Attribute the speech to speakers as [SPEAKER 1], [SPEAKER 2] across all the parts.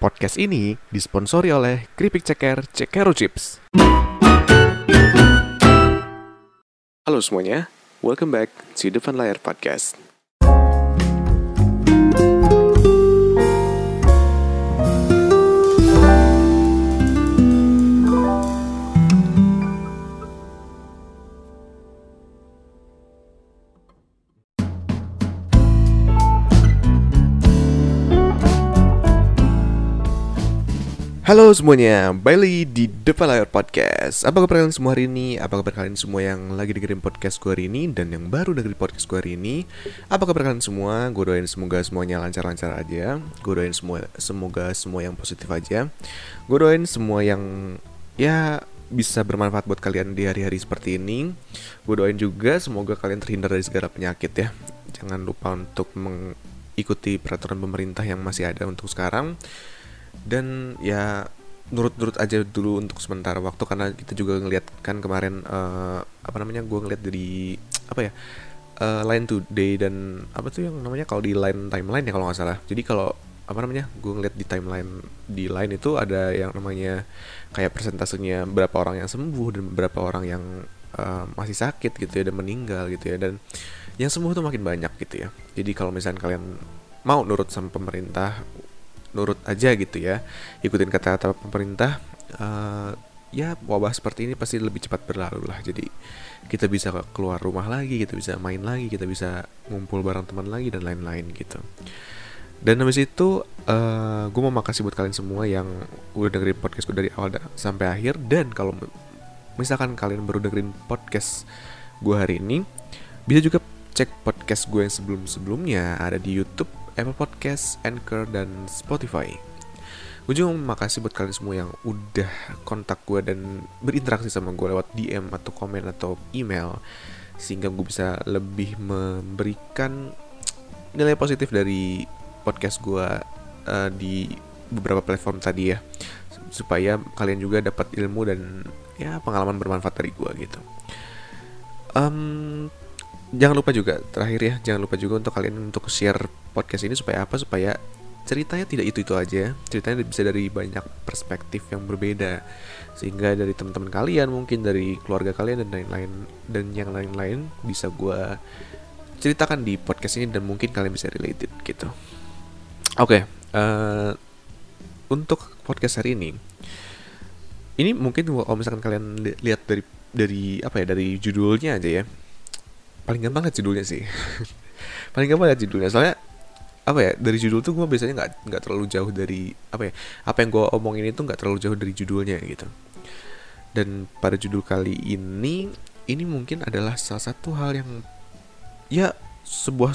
[SPEAKER 1] Podcast ini disponsori oleh Keripik Ceker Cekero Chips. Halo semuanya, welcome back to Depan Layar Podcast. Halo semuanya, Bailey di Depan Layar Podcast. Apa kabar kalian semua hari ini? Apa kabar kalian semua yang lagi dengerin podcast gue hari ini Dan yang baru dengerin podcast gue hari ini? Apa kabar kalian semua? Gue doain semoga semuanya lancar-lancar aja. Gue doain semua, semoga semua yang positif aja. Gue doain semua yang ya bisa bermanfaat buat kalian di hari-hari seperti ini. Gue doain juga semoga kalian terhindar dari segala penyakit ya. Jangan lupa untuk mengikuti peraturan pemerintah yang masih ada untuk sekarang dan ya nurut-nurut aja dulu untuk sementara waktu karena kita juga ngeliat kan kemarin uh, apa namanya gue ngeliat dari apa ya uh, line today dan apa tuh yang namanya kalau di line timeline ya kalau nggak salah. Jadi kalau apa namanya gue ngeliat di timeline di line itu ada yang namanya kayak persentasenya berapa orang yang sembuh dan berapa orang yang uh, masih sakit gitu ya dan meninggal gitu ya. Dan yang sembuh tuh makin banyak gitu ya. Jadi kalau misalnya kalian mau nurut sama pemerintah nurut aja gitu ya. Ikutin kata-kata pemerintah uh, ya wabah seperti ini pasti lebih cepat berlalu lah. Jadi kita bisa keluar rumah lagi kita bisa main lagi kita bisa ngumpul bareng teman lagi dan lain-lain gitu. Dan habis itu uh, eh, gue mau makasih buat kalian semua yang udah dengerin podcast gue dari awal sampai akhir. Dan kalau misalkan kalian baru dengerin podcast gue hari ini bisa juga cek podcast gue yang sebelum-sebelumnya. Ada di YouTube Apple Podcast, Anchor, dan Spotify. Gue juga mau makasih buat kalian semua yang udah kontak gue dan berinteraksi sama gue lewat DM atau komen atau email sehingga gue bisa lebih memberikan nilai positif dari podcast gue uh, di beberapa platform tadi ya supaya kalian juga dapat ilmu dan ya pengalaman bermanfaat dari gue gitu. Um, jangan lupa juga terakhir ya jangan lupa juga untuk kalian untuk share podcast ini supaya apa? Supaya ceritanya tidak itu itu aja ceritanya bisa dari banyak perspektif yang berbeda. Sehingga dari teman-teman kalian mungkin dari keluarga kalian dan lain-lain dan yang lain-lain bisa gue ceritakan di podcast ini dan mungkin kalian bisa related gitu. Oke okay, uh, eh, untuk podcast hari ini ini mungkin kalau misalkan kalian li lihat dari dari apa ya dari judulnya aja ya paling gampang lihat judulnya sih. Paling gampang lihat judulnya. Soalnya apa ya dari judul tuh gue biasanya nggak nggak terlalu jauh dari apa ya apa yang gue omongin itu nggak terlalu jauh dari judulnya gitu. Dan pada judul kali ini ini mungkin adalah salah satu hal yang ya sebuah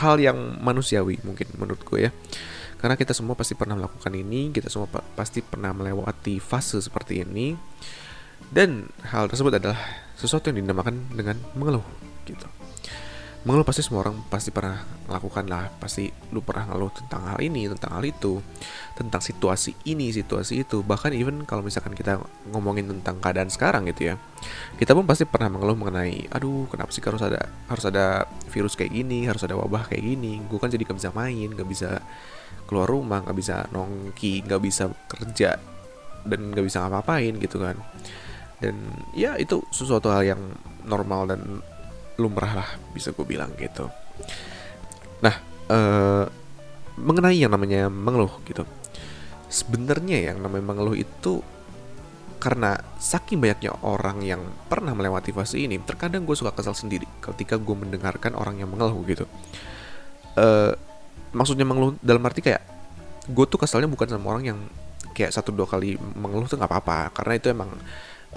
[SPEAKER 1] hal yang manusiawi mungkin menurut gue ya. Karena kita semua pasti pernah melakukan ini kita semua pa pasti pernah melewati fase seperti ini. Dan hal tersebut adalah sesuatu yang dinamakan dengan mengeluh gitu. Mengeluh pasti semua orang pasti pernah melakukan lah pasti lu pernah ngeluh tentang hal ini tentang hal itu tentang situasi ini situasi itu. Bahkan even kalau misalkan kita ngomongin tentang keadaan sekarang gitu ya kita pun pasti pernah mengeluh mengenai aduh kenapa sih harus ada harus ada virus kayak gini harus ada wabah kayak gini? Gue kan jadi gak bisa main gak bisa keluar rumah gak bisa nongki gak bisa kerja dan gak bisa ngapa-ngapain gitu kan. Dan ya itu sesuatu hal yang normal dan lumrah lah bisa gue bilang gitu. Nah uh, mengenai yang namanya mengeluh gitu. Sebenarnya yang namanya mengeluh itu karena saking banyaknya orang yang pernah melewati fase ini terkadang gue suka kesal sendiri ketika gue mendengarkan orang yang mengeluh gitu. Uh, maksudnya mengeluh dalam arti kayak gue tuh kesalnya bukan sama orang yang kayak satu dua kali mengeluh tuh nggak apa-apa karena itu emang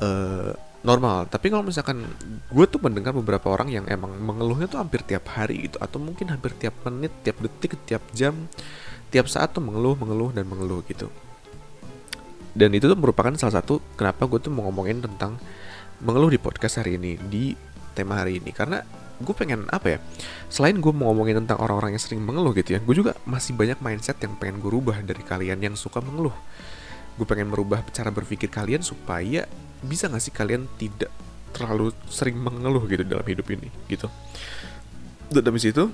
[SPEAKER 1] uh, normal. Tapi kalau misalkan gue tuh mendengar beberapa orang yang emang mengeluhnya tuh hampir tiap hari gitu atau mungkin hampir tiap menit tiap detik tiap jam tiap saat tuh mengeluh mengeluh dan mengeluh gitu. Dan itu tuh merupakan salah satu kenapa gue tuh mau ngomongin tentang mengeluh di podcast hari ini di tema hari ini. Karena gue pengen apa ya selain gue mau ngomongin tentang orang-orang yang sering mengeluh gitu ya gue juga masih banyak mindset yang pengen gue rubah dari kalian yang suka mengeluh gue pengen merubah cara berpikir kalian supaya bisa gak sih kalian tidak terlalu sering mengeluh gitu dalam hidup ini gitu. Dan habis itu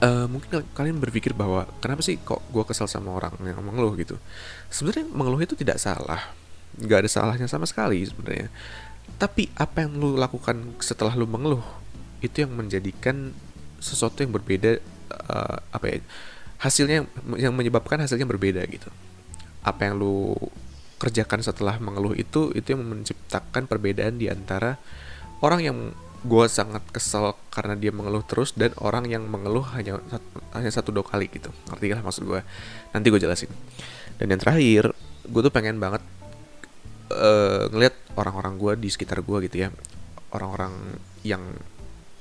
[SPEAKER 1] uh, mungkin kalian berpikir bahwa kenapa sih kok gue kesel sama orang yang mengeluh gitu? Sebenarnya mengeluh itu tidak salah. Nggak ada salahnya sama sekali sebenarnya. Tapi apa yang lu lakukan setelah lu mengeluh itu yang menjadikan sesuatu yang berbeda uh, apa ya hasilnya yang menyebabkan hasilnya berbeda gitu apa yang lu kerjakan setelah mengeluh itu itu yang menciptakan perbedaan di antara orang yang gue sangat kesel karena dia mengeluh terus dan orang yang mengeluh hanya hanya satu dua kali gitu. Ngerti lah maksud gue nanti gue jelasin. Dan yang terakhir gue tuh pengen banget uh, ngelihat orang-orang gue di sekitar gue gitu ya. Orang-orang yang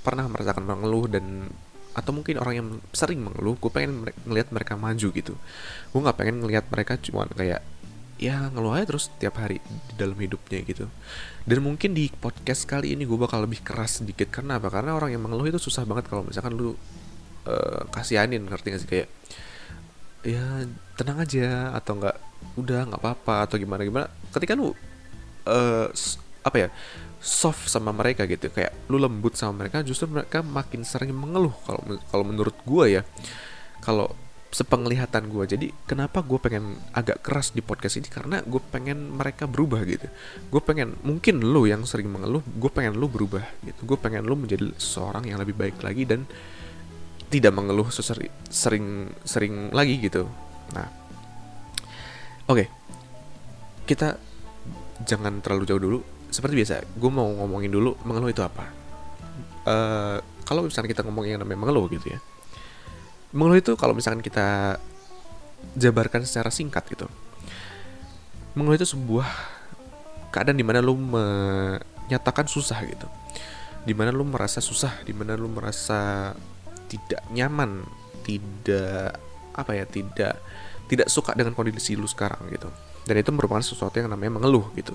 [SPEAKER 1] pernah merasakan mengeluh dan atau mungkin orang yang sering mengeluh gue pengen ngelihat mereka maju gitu. Gue nggak pengen ngelihat mereka cuma kayak ya ngeluh aja terus tiap hari di dalam hidupnya gitu. Dan mungkin di podcast kali ini gue bakal lebih keras sedikit. Karena apa? Karena orang yang mengeluh itu susah banget kalau misalkan lu uh, kasihanin ngerti gak sih? Kayak ya tenang aja atau enggak udah nggak apa-apa atau gimana gimana ketika lu uh, apa ya soft sama mereka gitu. Kayak lu lembut sama mereka justru mereka makin sering mengeluh kalau kalau menurut gue ya. Kalau sepenglihatan gue jadi kenapa gue pengen agak keras di podcast ini? Karena gue pengen mereka berubah gitu. Gue pengen mungkin lu yang sering mengeluh gue pengen lu berubah gitu. Gue pengen lu menjadi seorang yang lebih baik lagi dan tidak mengeluh sesering sering sering lagi gitu. Nah oke. Okay. kita jangan terlalu jauh dulu seperti biasa gue mau ngomongin dulu mengeluh itu apa. Uh, kalau misalnya kita ngomongin yang namanya mengeluh gitu ya. Mengeluh itu kalau misalkan kita jabarkan secara singkat gitu. Mengeluh itu sebuah keadaan di mana lu menyatakan susah gitu. Di mana lu merasa susah di mana lu merasa tidak nyaman tidak apa ya tidak tidak suka dengan kondisi lu sekarang gitu dan itu merupakan sesuatu yang namanya mengeluh gitu.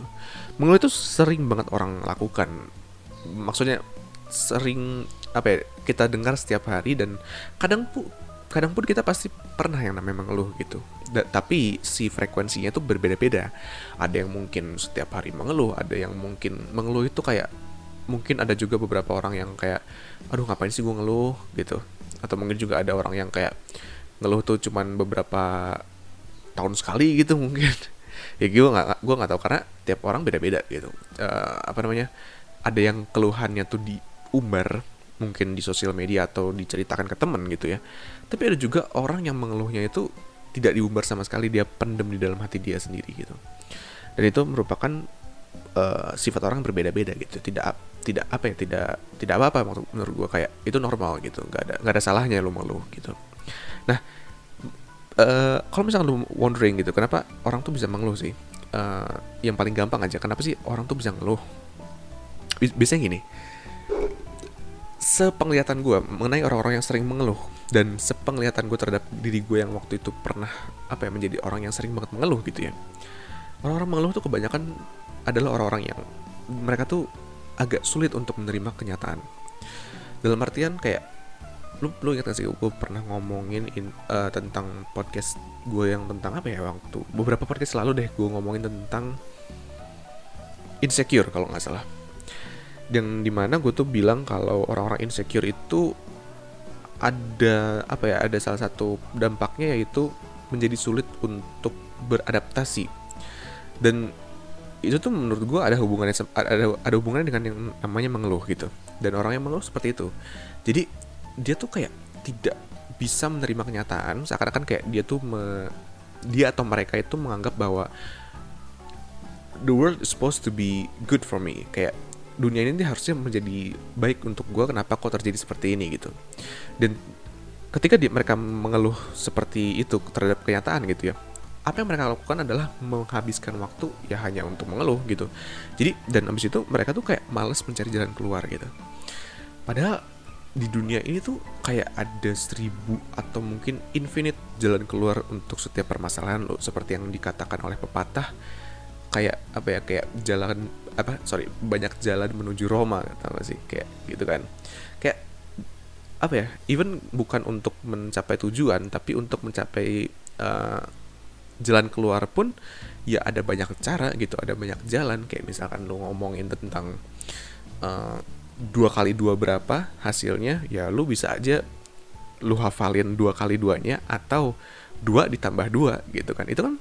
[SPEAKER 1] Mengeluh itu sering banget orang lakukan. Maksudnya sering apa ya kita dengar setiap hari dan kadang pun kadang pun kita pasti pernah yang namanya mengeluh gitu. Da tapi si frekuensinya itu berbeda-beda. Ada yang mungkin setiap hari mengeluh ada yang mungkin mengeluh itu kayak mungkin ada juga beberapa orang yang kayak aduh ngapain sih gue ngeluh? gitu. Atau mungkin juga ada orang yang kayak ngeluh tuh cuman beberapa tahun sekali gitu mungkin ya gue nggak gue nggak tahu karena tiap orang beda-beda gitu. Uh, apa namanya ada yang keluhannya tuh diumbar mungkin di sosial media atau diceritakan ke temen gitu ya. Tapi ada juga orang yang mengeluhnya itu tidak diumbar sama sekali dia pendem di dalam hati dia sendiri gitu. Dan itu merupakan uh, sifat orang berbeda-beda gitu. Tidak tidak apa ya tidak tidak apa apa menurut gue kayak itu normal gitu. Nggak ada nggak ada salahnya lo mengeluh gitu. Nah uh, kalau misalnya lu wondering gitu kenapa orang tuh bisa mengeluh sih? Uh, yang paling gampang aja kenapa sih orang tuh bisa ngeluh? Biasanya gini. Sepenglihatan gue mengenai orang-orang yang sering mengeluh dan sepenglihatan gue terhadap diri gue yang waktu itu pernah apa ya menjadi orang yang sering banget mengeluh gitu ya. Orang-orang mengeluh tuh kebanyakan adalah orang-orang yang mereka tuh agak sulit untuk menerima kenyataan. Dalam artian kayak lu lu ingat gak sih gue pernah ngomongin in, uh, tentang podcast gue yang tentang apa ya waktu beberapa podcast lalu deh gue ngomongin tentang insecure kalau nggak salah. Yang di mana gue tuh bilang kalau orang-orang insecure itu ada apa ya ada salah satu dampaknya yaitu menjadi sulit untuk beradaptasi. Dan itu tuh menurut gue ada hubungannya ada ada hubungannya dengan yang namanya mengeluh gitu. Dan orang yang mengeluh seperti itu. Jadi dia tuh kayak tidak bisa menerima kenyataan seakan-akan kayak dia tuh me, dia atau mereka itu menganggap bahwa the world is supposed to be good for me. Kayak dunia ini harusnya menjadi baik untuk gue kenapa kok terjadi seperti ini gitu. Dan ketika dia, mereka mengeluh seperti itu terhadap kenyataan gitu ya apa yang mereka lakukan adalah menghabiskan waktu ya hanya untuk mengeluh gitu. Jadi dan abis itu mereka tuh kayak males mencari jalan keluar gitu. Padahal di dunia ini tuh kayak ada seribu atau mungkin infinite jalan keluar untuk setiap permasalahan. Lo seperti yang dikatakan oleh pepatah kayak apa ya kayak jalan apa sorry banyak jalan menuju Roma kata sih kayak gitu kan. Kayak apa ya even bukan untuk mencapai tujuan tapi untuk mencapai uh, jalan keluar pun ya ada banyak cara gitu ada banyak jalan. Kayak misalkan lo ngomongin tentang uh, dua kali dua berapa hasilnya ya lu bisa aja lu hafalin dua kali duanya atau dua ditambah dua gitu kan. Itu kan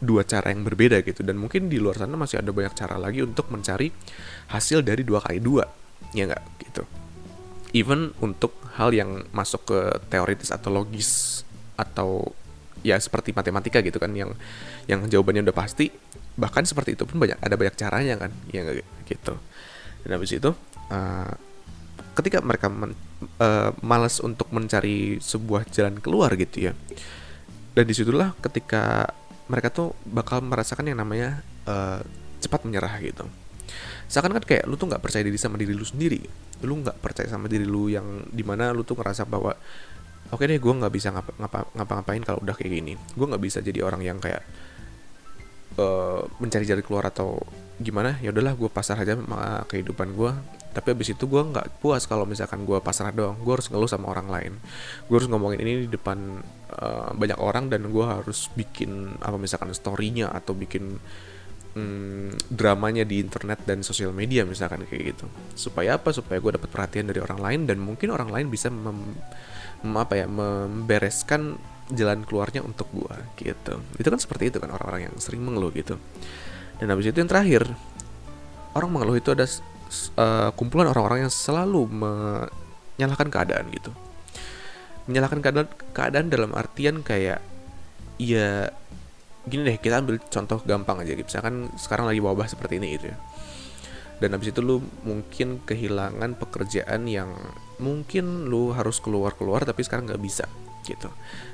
[SPEAKER 1] dua cara yang berbeda gitu. Dan mungkin di luar sana masih ada banyak cara lagi untuk mencari hasil dari dua kali dua ya nggak? Gitu. Even untuk hal yang masuk ke teoritis atau logis atau ya seperti matematika gitu kan yang yang jawabannya udah pasti bahkan seperti itu pun banyak ada banyak caranya kan ya nggak? Gitu. Dan habis itu uh, ketika mereka men, uh, malas untuk mencari sebuah jalan keluar gitu ya. Dan di situlah ketika mereka tuh bakal merasakan yang namanya uh, cepat menyerah gitu. Seakan kan kayak lu tuh nggak percaya diri sama diri lu sendiri. Lu nggak percaya sama diri lu yang di mana lu tuh ngerasa bahwa oke okay deh gue nggak bisa ngapa, ngapa, ngapa-ngapain kalau udah kayak gini. Gue nggak bisa jadi orang yang kayak uh, mencari jalan keluar atau gimana. Ya udahlah gue pasrah aja sama kehidupan gue tapi abis itu gue nggak puas kalau misalkan gue pasrah doang. Gue harus ngeluh sama orang lain. Gue harus ngomongin ini di depan uh, banyak orang dan gue harus bikin apa misalkan storynya atau bikin hmm, dramanya di internet dan sosial media misalkan kayak gitu. Supaya apa? Supaya gue dapat perhatian dari orang lain dan mungkin orang lain bisa mem, mem apa ya membereskan jalan keluarnya untuk gue gitu. Itu kan seperti itu kan orang-orang yang sering mengeluh gitu. Dan habis itu yang terakhir orang mengeluh itu ada uh, kumpulan orang-orang yang selalu menyalahkan keadaan gitu. Menyalahkan keadaan keadaan dalam artian kayak ya gini deh kita ambil contoh gampang aja gitu. Misalkan sekarang lagi wabah seperti ini gitu ya. Dan habis itu lu mungkin kehilangan pekerjaan yang mungkin lu harus keluar keluar tapi sekarang nggak bisa gitu.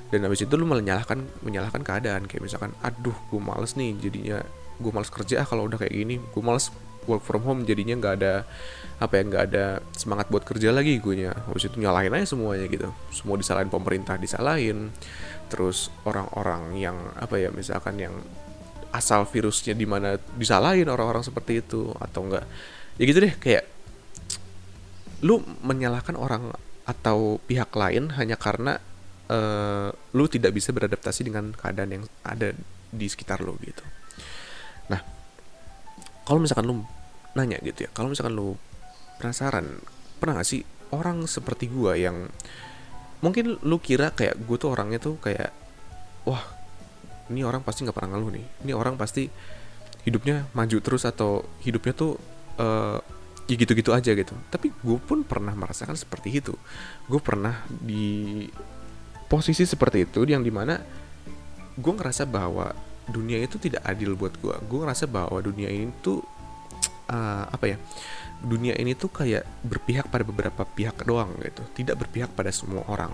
[SPEAKER 1] Dan habis itu lu menyalahkan menyalahkan keadaan. Kayak misalkan aduh gue males nih jadinya gue males kerja ah kalau udah kayak gini gue males work from home jadinya nggak ada apa ya nggak ada semangat buat kerja lagi gue nya habis itu nyalahin aja semuanya gitu. Semua disalahin pemerintah disalahin. Terus orang-orang yang apa ya misalkan yang asal virusnya di mana disalahin orang-orang seperti itu atau enggak ya gitu deh kayak lu menyalahkan orang atau pihak lain hanya karena uh, lu tidak bisa beradaptasi dengan keadaan yang ada di sekitar lu gitu. Nah kalau misalkan lu nanya gitu ya kalau misalkan lu penasaran pernah gak sih orang seperti gua yang mungkin lu kira kayak gue tuh orangnya tuh kayak wah ini orang pasti nggak pernah ngeluh nih. Ini orang pasti hidupnya maju terus atau hidupnya tuh uh, ya gitu-gitu aja gitu. Tapi gue pun pernah merasakan seperti itu. Gue pernah di posisi seperti itu yang di mana gue ngerasa bahwa dunia itu tidak adil buat gue gue ngerasa bahwa dunia ini tuh uh, apa ya dunia ini tuh kayak berpihak pada beberapa pihak doang gitu. Tidak berpihak pada semua orang.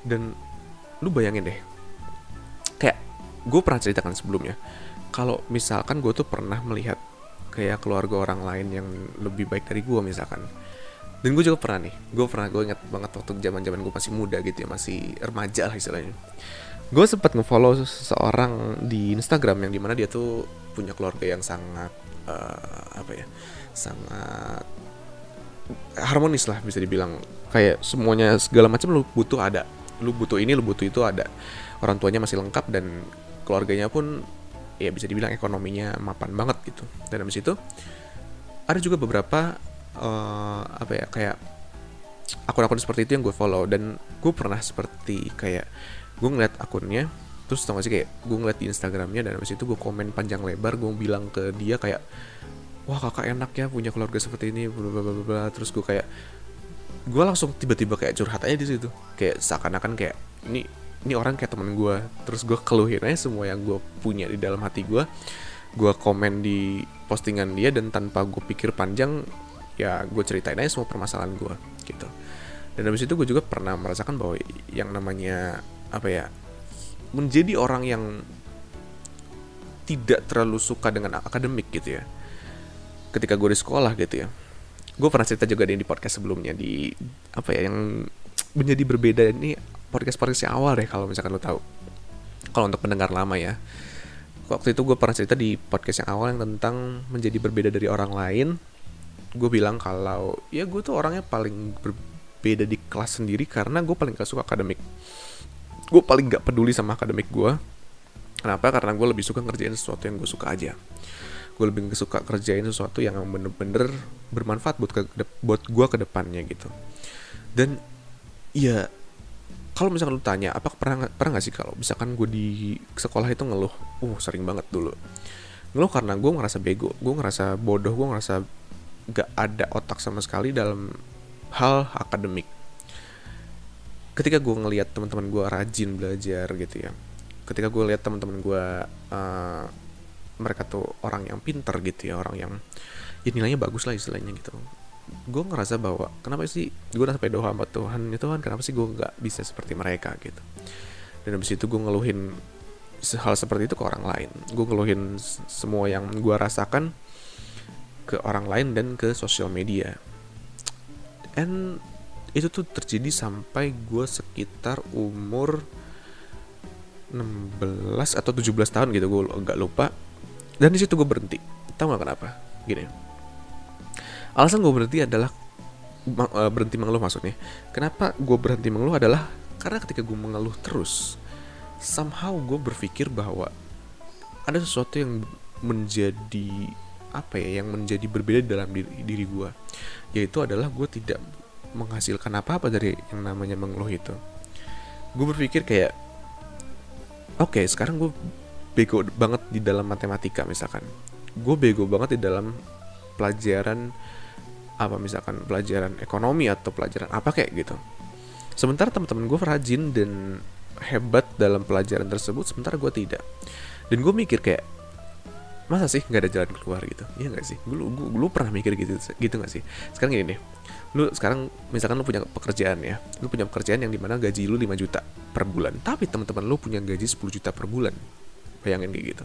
[SPEAKER 1] Dan lu bayangin deh kayak gue pernah ceritakan sebelumnya kalau misalkan gue tuh pernah melihat kayak keluarga orang lain yang lebih baik dari gue misalkan. Dan gue juga pernah nih gue pernah gue ingat banget waktu zaman zaman gue masih muda gitu ya masih remaja lah istilahnya. Gue sempat ngefollow seseorang di Instagram yang di mana dia tuh punya keluarga yang sangat uh, apa ya sangat harmonis lah bisa dibilang. Kayak semuanya segala macam lu butuh ada. Lu butuh ini lu butuh itu ada. Orang tuanya masih lengkap dan keluarganya pun ya bisa dibilang ekonominya mapan banget gitu. Dan habis itu ada juga beberapa uh, apa ya kayak akun-akun seperti itu yang gue follow. Dan gue pernah seperti kayak gue ngeliat akunnya terus tau gak sih kayak gue ngeliat di Instagramnya dan habis itu gue komen panjang lebar gue bilang ke dia kayak wah kakak enak ya punya keluarga seperti ini bla bla bla bla terus gue kayak gue langsung tiba-tiba kayak curhat aja di situ. Kayak seakan-akan kayak ini ini orang kayak temen gue terus gue keluhin aja semua yang gue punya di dalam hati gue gue komen di postingan dia dan tanpa gue pikir panjang ya gue ceritain aja semua permasalahan gue gitu. Dan habis itu gue juga pernah merasakan bahwa yang namanya apa ya menjadi orang yang tidak terlalu suka dengan akademik gitu ya. Ketika gue di sekolah gitu ya. Gue pernah cerita juga di podcast sebelumnya di apa ya yang menjadi berbeda ini podcast podcast yang awal deh kalau misalkan lo tahu. Kalau untuk pendengar lama ya. Waktu itu gue pernah cerita di podcast yang awal yang tentang menjadi berbeda dari orang lain. Gue bilang kalau ya gue tuh orangnya paling berbeda di kelas sendiri karena gue paling gak suka akademik gue paling gak peduli sama akademik gue kenapa? Karena gue lebih suka ngerjain sesuatu yang gue suka aja. Gue lebih suka kerjain sesuatu yang bener-bener bermanfaat buat buat gue ke depannya gitu. Dan ya kalau misalkan lu tanya apa pernah pernah nggak sih kalau misalkan gue di sekolah itu ngeluh? Uh sering banget dulu. Ngeluh karena gue ngerasa bego gue ngerasa bodoh gue ngerasa gak ada otak sama sekali dalam hal akademik ketika gue ngelihat teman-teman gue rajin belajar gitu ya ketika gue lihat teman-teman gue uh, mereka tuh orang yang pinter gitu ya orang yang ya nilainya bagus lah istilahnya gitu. Gue ngerasa bahwa kenapa sih gue udah sampai doa sama Tuhan ya Tuhan kenapa sih gue nggak bisa seperti mereka gitu? Dan habis itu gue ngeluhin hal seperti itu ke orang lain. Gue ngeluhin semua yang gue rasakan ke orang lain dan ke sosial media. And itu tuh terjadi sampai gue sekitar umur 16 atau 17 tahun gitu gue nggak lupa. Dan di situ gue berhenti. Tahu gak kenapa? Gini. Alasan gue berhenti adalah uh, berhenti mengeluh maksudnya. Kenapa gue berhenti mengeluh adalah karena ketika gue mengeluh terus somehow gue berpikir bahwa ada sesuatu yang menjadi apa ya yang menjadi berbeda dalam diri, diri gue yaitu adalah gue tidak menghasilkan apa-apa dari yang namanya mengeluh itu. Gue berpikir kayak oke okay, sekarang gue bego banget di dalam matematika misalkan. Gue bego banget di dalam pelajaran apa misalkan pelajaran ekonomi atau pelajaran apa kayak gitu. Sementara teman-teman gue rajin dan hebat dalam pelajaran tersebut sementara gue tidak. Dan gue mikir kayak masa sih nggak ada jalan keluar gitu? Iya nggak sih? Gue lu, lu pernah mikir gitu gitu nggak sih? Sekarang gini deh lu sekarang misalkan lu punya pekerjaan ya lu punya pekerjaan yang di mana gaji lu 5 juta per bulan tapi teman-teman lu punya gaji 10 juta per bulan. Bayangin kayak gitu.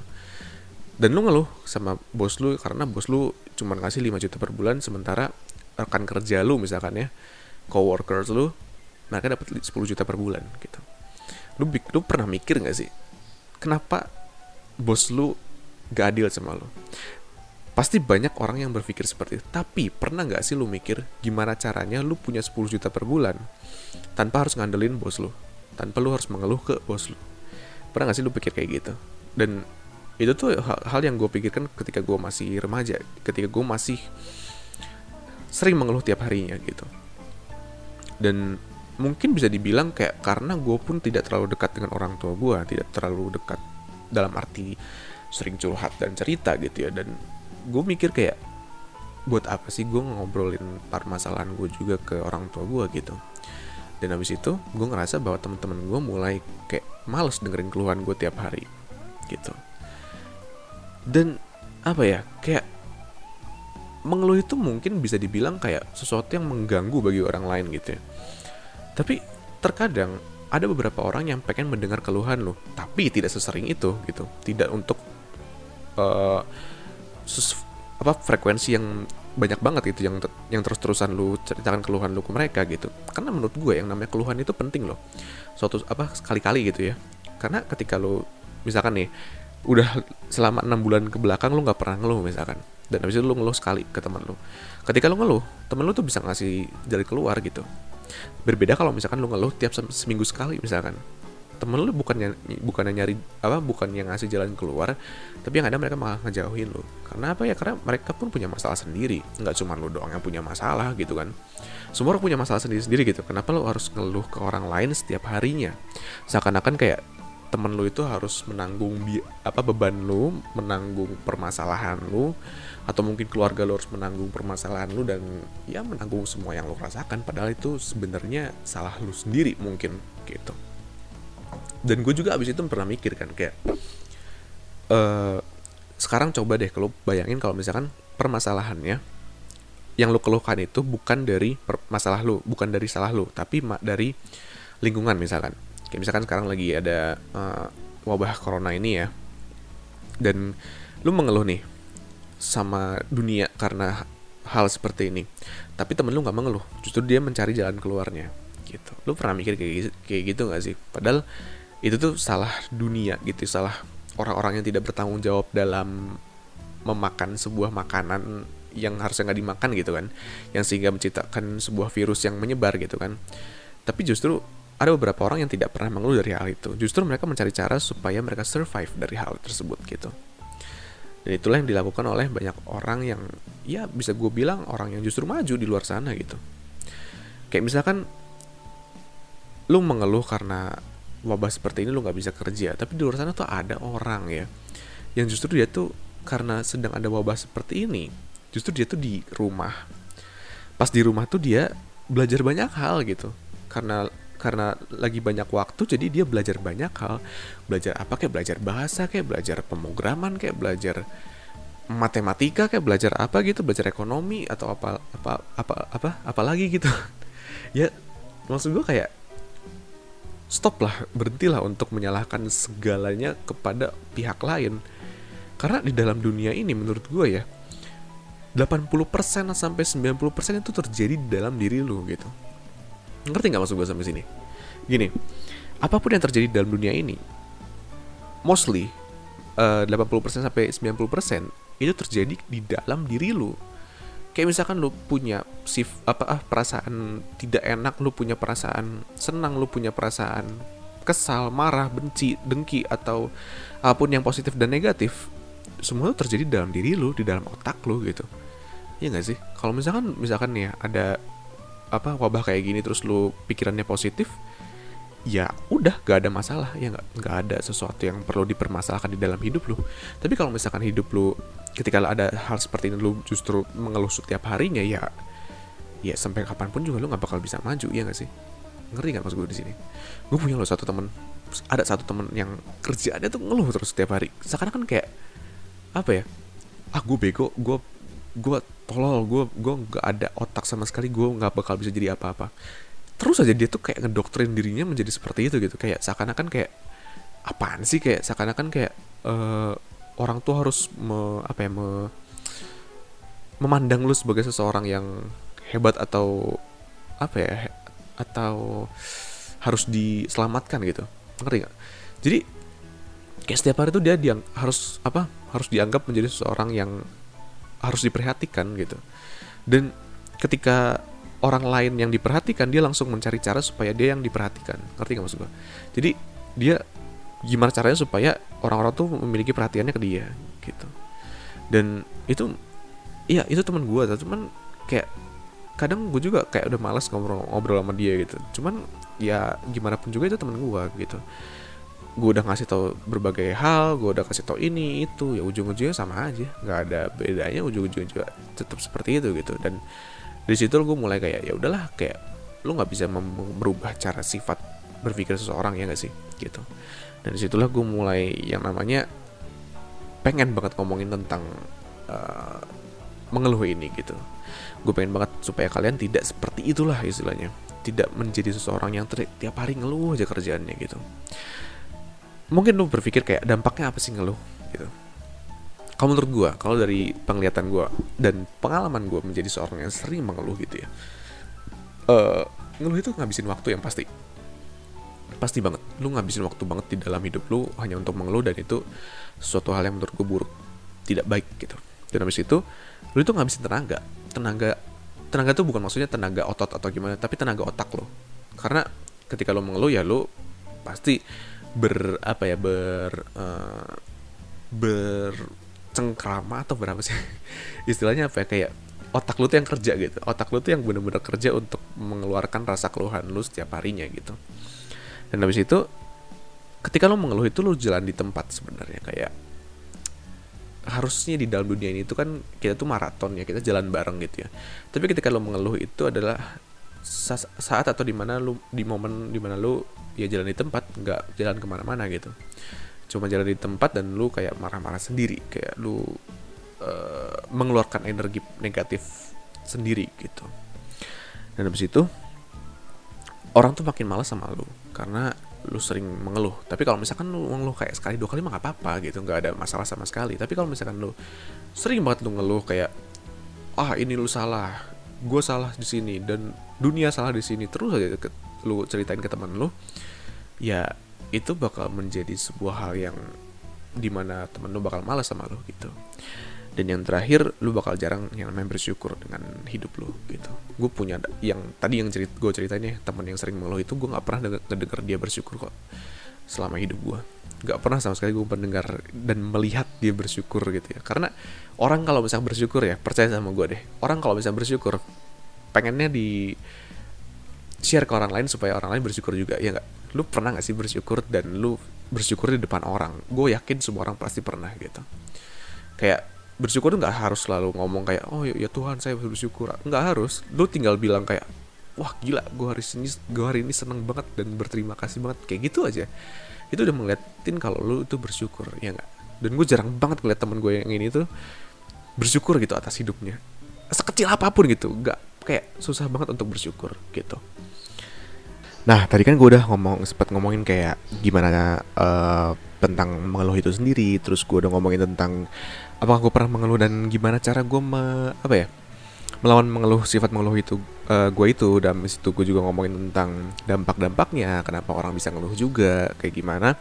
[SPEAKER 1] Dan lu ngeluh sama bos lu karena bos lu cuma ngasih 5 juta per bulan sementara rekan kerja lu misalkan ya coworkers lu mereka dapat 10 juta per bulan gitu. Lu lu pernah mikir nggak sih kenapa bos lu gak adil sama lu pasti banyak orang yang berpikir seperti itu. Tapi pernah nggak sih lu mikir gimana caranya lu punya 10 juta per bulan tanpa harus ngandelin bos lu tanpa lu harus mengeluh ke bos lu pernah gak sih lu pikir kayak gitu? Dan itu tuh hal, hal yang gue pikirkan ketika gue masih remaja ketika gue masih sering mengeluh tiap harinya gitu. Dan mungkin bisa dibilang kayak karena gue pun tidak terlalu dekat dengan orang tua gue tidak terlalu dekat dalam arti sering curhat dan cerita gitu ya. Dan gue mikir kayak buat apa sih gue ngobrolin permasalahan gue juga ke orang tua gue gitu. Dan habis itu gue ngerasa bahwa teman-teman gue mulai kayak males dengerin keluhan gue tiap hari gitu. Dan apa ya kayak mengeluh itu mungkin bisa dibilang kayak sesuatu yang mengganggu bagi orang lain gitu ya. Tapi terkadang ada beberapa orang yang pengen mendengar keluhan lo tapi tidak sesering itu gitu. Tidak untuk uh, apa frekuensi yang banyak banget gitu yang yang terus-terusan lu ceritakan keluhan lu ke mereka gitu. Karena menurut gue yang namanya keluhan itu penting loh. Suatu apa sekali-kali gitu ya. Karena ketika lu misalkan nih udah selama enam bulan ke belakang lu nggak pernah ngeluh misalkan. Dan habis itu lu ngeluh sekali ke teman lu. Ketika lu ngeluh teman lu tuh bisa ngasih jari keluar gitu. Berbeda kalau misalkan lu ngeluh tiap seminggu sekali misalkan temen lu bukannya bukannya nyari apa bukan yang ngasih jalan keluar tapi yang ada mereka malah ngejauhin lu. Karena apa ya? Karena mereka pun punya masalah sendiri. Nggak cuma lu doang yang punya masalah gitu kan. Semua orang punya masalah sendiri sendiri gitu. Kenapa lu harus ngeluh ke orang lain setiap harinya? Seakan-akan kayak temen lu itu harus menanggung bi apa beban lu, menanggung permasalahan lu, atau mungkin keluarga lu harus menanggung permasalahan lu dan ya menanggung semua yang lu rasakan. Padahal itu sebenarnya salah lu sendiri mungkin gitu. Dan gue juga abis itu pernah mikir kan kayak uh, sekarang coba deh kalau bayangin kalau misalkan permasalahannya yang lu keluhkan itu bukan dari masalah lu, bukan dari salah lu, tapi dari lingkungan misalkan. Kayak misalkan sekarang lagi ada uh, wabah corona ini ya dan lu mengeluh nih sama dunia karena hal seperti ini tapi temen lu nggak mengeluh justru dia mencari jalan keluarnya gitu lu pernah mikir kayak gitu, kayak gitu gak sih padahal itu tuh salah dunia gitu salah orang-orang yang tidak bertanggung jawab dalam memakan sebuah makanan yang harusnya nggak dimakan gitu kan yang sehingga menciptakan sebuah virus yang menyebar gitu kan tapi justru ada beberapa orang yang tidak pernah mengeluh dari hal itu. Justru mereka mencari cara supaya mereka survive dari hal tersebut gitu. Dan itulah yang dilakukan oleh banyak orang yang ya bisa gue bilang orang yang justru maju di luar sana gitu. Kayak misalkan lu mengeluh karena wabah seperti ini lu nggak bisa kerja. Tapi di luar sana tuh ada orang ya yang justru dia tuh karena sedang ada wabah seperti ini justru dia tuh di rumah. Pas di rumah tuh dia belajar banyak hal gitu. Karena karena lagi banyak waktu jadi dia belajar banyak hal. Belajar apa kayak? Belajar bahasa kayak? Belajar pemrograman kayak? Belajar matematika kayak? Belajar apa gitu? Belajar ekonomi atau apa apa apa apa apa lagi gitu. Ya maksud gue kayak stop lah berhentilah untuk menyalahkan segalanya kepada pihak lain. Karena di dalam dunia ini menurut gue ya 80% sampai 90% itu terjadi di dalam diri lu gitu. Ngerti nggak maksud gue sampai sini? Gini apa pun yang terjadi dalam dunia ini mostly uh, 80% sampai 90% itu terjadi di dalam diri lu kayak misalkan lu punya sif apa ah perasaan tidak enak lu punya perasaan senang lu punya perasaan kesal marah benci dengki atau apa pun yang positif dan negatif semua itu terjadi dalam diri lu di dalam otak lu gitu. Ya nggak sih? Kalau misalkan misalkan ya ada apa wabah kayak gini terus lu pikirannya positif ya udah gak ada masalah ya nggak nggak ada sesuatu yang perlu dipermasalahkan di dalam hidup lu. Tapi kalau misalkan hidup lu ketika ada hal seperti ini lu justru mengeluh setiap harinya ya ya sampai kapan pun juga lu nggak bakal bisa maju ya gak sih? Ngerti nggak maksud gue di sini? Gue punya lo satu temen ada satu temen yang kerjaannya tuh ngeluh terus setiap hari. Sekarang kan kayak apa ya? Ah gue bego gue gue tolol gue gue nggak ada otak sama sekali gue nggak bakal bisa jadi apa-apa terus aja dia tuh kayak ngedoktrin dirinya menjadi seperti itu gitu. Kayak seakan-akan kayak apaan sih? Kayak seakan-akan kayak uh, orang tuh harus me, apa ya me, memandang lu sebagai seseorang yang hebat atau apa ya atau harus diselamatkan gitu. Ngerti nggak? Jadi kayak setiap hari tuh dia diang harus apa harus dianggap menjadi seseorang yang harus diperhatikan gitu. Dan ketika orang lain yang diperhatikan dia langsung mencari cara supaya dia yang diperhatikan. Ngerti nggak maksud gue jadi dia gimana caranya supaya orang-orang tuh memiliki perhatiannya ke dia gitu. Dan itu iya itu teman gue cuman kayak kadang gue juga kayak udah malas ngobrol ngobrol sama dia gitu. Cuman ya gimana pun juga itu teman gue gitu. Gue udah ngasih tau berbagai hal gue udah kasih tau ini itu. Ya ujung-ujungnya sama aja. Nggak ada bedanya ujung-ujungnya juga tetap seperti itu gitu. Dan di situ gue mulai kayak ya udahlah kayak lu nggak bisa merubah cara sifat berpikir seseorang ya gak sih? Gitu. Dan di situlah gue mulai yang namanya pengen banget ngomongin tentang uh, mengeluh ini gitu. Gue pengen banget supaya kalian tidak seperti itulah istilahnya. Tidak menjadi seseorang yang tiap hari ngeluh aja kerjaannya gitu. Mungkin lu berpikir kayak dampaknya apa sih ngeluh? Gitu kalau menurut gue kalau dari penglihatan gue dan pengalaman gue menjadi seorang yang sering mengeluh gitu ya uh, ngeluh itu ngabisin waktu yang pasti. Pasti banget. Lu ngabisin waktu banget di dalam hidup lu hanya untuk mengeluh dan itu suatu hal yang menurut gue buruk tidak baik gitu. Dan habis itu lu itu ngabisin tenaga. Tenaga tenaga itu bukan maksudnya tenaga otot atau gimana tapi tenaga otak lo karena ketika lo mengeluh ya lo pasti ber apa ya ber uh, bercengkrama atau berapa sih? Istilahnya apa ya? Kayak otak lu tuh yang kerja gitu. Otak lu tuh yang bener-bener kerja untuk mengeluarkan rasa keluhan lu setiap harinya gitu. Dan habis itu ketika lo mengeluh itu lo jalan di tempat sebenarnya. Kayak harusnya di dalam dunia ini itu kan kita tuh maraton ya kita jalan bareng gitu ya. Tapi ketika lo mengeluh itu adalah saat atau di mana lo di momen di mana lo ya jalan di tempat nggak jalan ke mana-mana gitu cuma jalan di tempat dan lo kayak marah-marah sendiri kayak lo uh, mengeluarkan energi negatif sendiri gitu. Dan habis itu orang tuh makin malas sama lo karena lu sering mengeluh. Tapi kalau misalkan lu mengeluh kayak sekali dua kali mah gak apa-apa gitu nggak ada masalah sama sekali. Tapi kalau misalkan lu sering banget lu ngeluh kayak ah ini lu salah gue salah di sini dan dunia salah di sini terus aja lu ceritain ke teman lu ya itu bakal menjadi sebuah hal yang di mana temen lu bakal malas sama lu gitu. Dan yang terakhir lu bakal jarang yang namanya bersyukur dengan hidup lu gitu. Gue punya yang tadi yang cerit gue ceritanya teman yang sering mengeluh itu gue nggak pernah denger, denger dia bersyukur kok selama hidup gue nggak pernah sama sekali gue mendengar dan melihat dia bersyukur gitu ya. Karena orang kalau misalnya bersyukur ya percaya sama gue deh. Orang kalau misalnya bersyukur pengennya di share ke orang lain supaya orang lain bersyukur juga ya nggak lu pernah nggak sih bersyukur dan lu bersyukur di depan orang? Gue yakin semua orang pasti pernah gitu. Kayak bersyukur tuh nggak harus selalu ngomong kayak oh ya Tuhan saya bersyukur. Nggak harus. Lu tinggal bilang kayak wah gila gue hari ini gue hari ini seneng banget dan berterima kasih banget. Kayak gitu aja. Itu udah ngeliatin kalau lu itu bersyukur ya nggak? Dan gue jarang banget ngeliat temen gue yang ini tuh bersyukur gitu atas hidupnya. Sekecil apa pun gitu. Nggak kayak susah banget untuk bersyukur gitu Nah, tadi kan gue udah ngomong sempat ngomongin kayak gimana uh, tentang mengeluh itu sendiri, terus gue udah ngomongin tentang apakah gue pernah mengeluh dan gimana cara gue me, apa ya melawan mengeluh sifat mengeluh itu uh, gue itu dan situ gue juga ngomongin tentang dampak-dampaknya, kenapa orang bisa ngeluh juga, kayak gimana.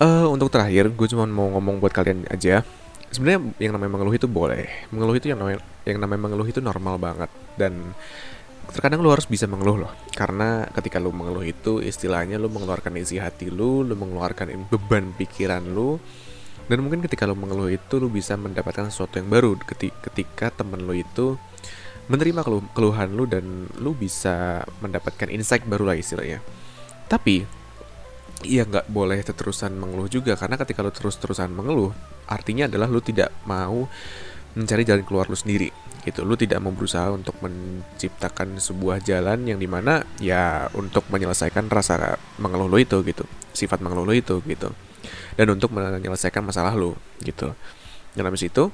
[SPEAKER 1] Uh, untuk terakhir, gue cuma mau ngomong buat kalian aja. Sebenarnya yang namanya mengeluh itu boleh, mengeluh itu yang namanya yang namanya mengeluh itu normal banget dan terkadang lu harus bisa mengeluh loh. Karena ketika lu mengeluh itu istilahnya lu mengeluarkan isi hati lu lu mengeluarkan beban pikiran lu. Dan mungkin ketika lu mengeluh itu lu bisa mendapatkan sesuatu yang baru. Ketika temen lu itu menerima keluh keluhan lu dan lu bisa mendapatkan insight baru lah istilahnya. Tapi Iya nggak boleh terusan mengeluh juga. Karena ketika lu terus-terusan mengeluh artinya adalah lu tidak mau mencari jalan keluar lu sendiri gitu. Lu tidak mau berusaha untuk menciptakan sebuah jalan yang di mana ya untuk menyelesaikan rasa mengeluh lu itu gitu. Sifat mengeluh lu itu gitu. Dan untuk menyelesaikan masalah lu gitu. Dalam situ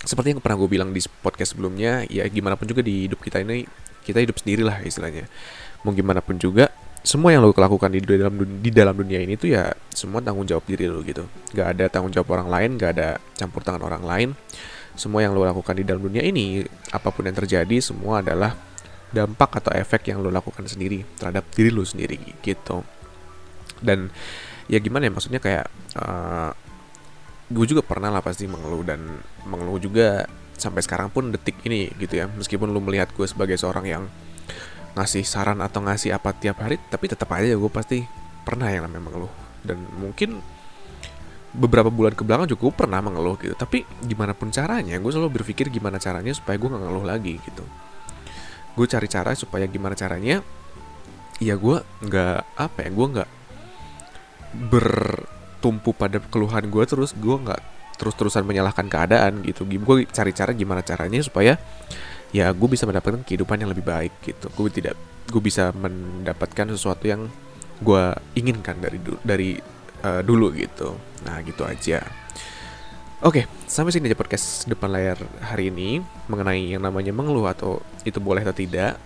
[SPEAKER 1] seperti yang pernah gue bilang di podcast sebelumnya ya gimana pun juga di hidup kita ini kita hidup sendirilah istilahnya. Mau gimana pun juga semua yang lo lakukan di dalam di dalam dunia ini tuh ya semua tanggung jawab diri lo gitu. Gak ada tanggung jawab orang lain gak ada campur tangan orang lain semua yang lo lakukan di dalam dunia ini, apa pun yang terjadi, semua adalah dampak atau efek yang lo lakukan sendiri terhadap diri lo sendiri gitu. Dan ya gimana ya maksudnya kayak uh, gue juga pernah lah pasti mengeluh dan mengeluh juga sampai sekarang pun detik ini gitu ya meskipun lo melihat gue sebagai seorang yang ngasih saran atau ngasih apa tiap hari tapi tetap aja gue pasti pernah yang namanya mengeluh dan mungkin beberapa bulan ke belakang juga gue pernah mengeluh gitu. Tapi gimana pun caranya gue selalu berpikir gimana caranya supaya gue nggak ngeluh lagi gitu. Gue cari cara supaya gimana caranya ya gue nggak apa ya gue nggak bertumpu pada keluhan gue terus gue nggak terus-terusan menyalahkan keadaan gitu. Gue cari cara gimana caranya supaya ya gue bisa mendapatkan kehidupan yang lebih baik gitu. Gue tidak gue bisa mendapatkan sesuatu yang gue inginkan dari dari uh, dulu gitu. Nah gitu aja. Oke, sampai sini aja podcast depan layar hari ini mengenai yang namanya mengeluh atau itu boleh atau tidak.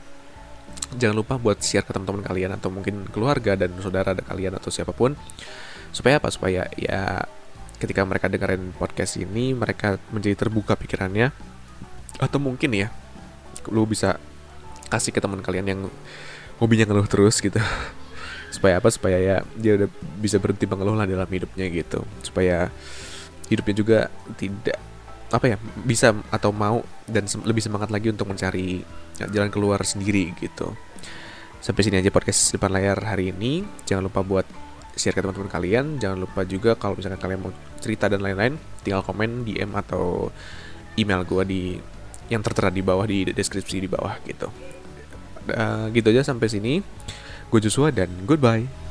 [SPEAKER 1] Jangan lupa buat share ke teman-teman kalian atau mungkin keluarga dan saudara kalian atau siapa pun. Supaya apa? Supaya ya ketika mereka dengerin podcast ini mereka menjadi terbuka pikirannya atau mungkin ya lu bisa kasih ke teman kalian yang hobinya ngeluh terus gitu supaya apa? Supaya ya dia udah bisa berhenti mengeluh lah dalam hidupnya gitu. Supaya hidupnya juga tidak apa ya bisa atau mau dan sem lebih semangat lagi untuk mencari jalan keluar sendiri gitu. Sampai sini aja podcast depan layar hari ini. Jangan lupa buat share ke teman-teman kalian. Jangan lupa juga kalau misalkan kalian mau cerita dan lain-lain tinggal komen DM atau email gue di yang tertera di bawah di deskripsi di bawah gitu. Uh, gitu aja sampai sini Gue Joshua dan goodbye.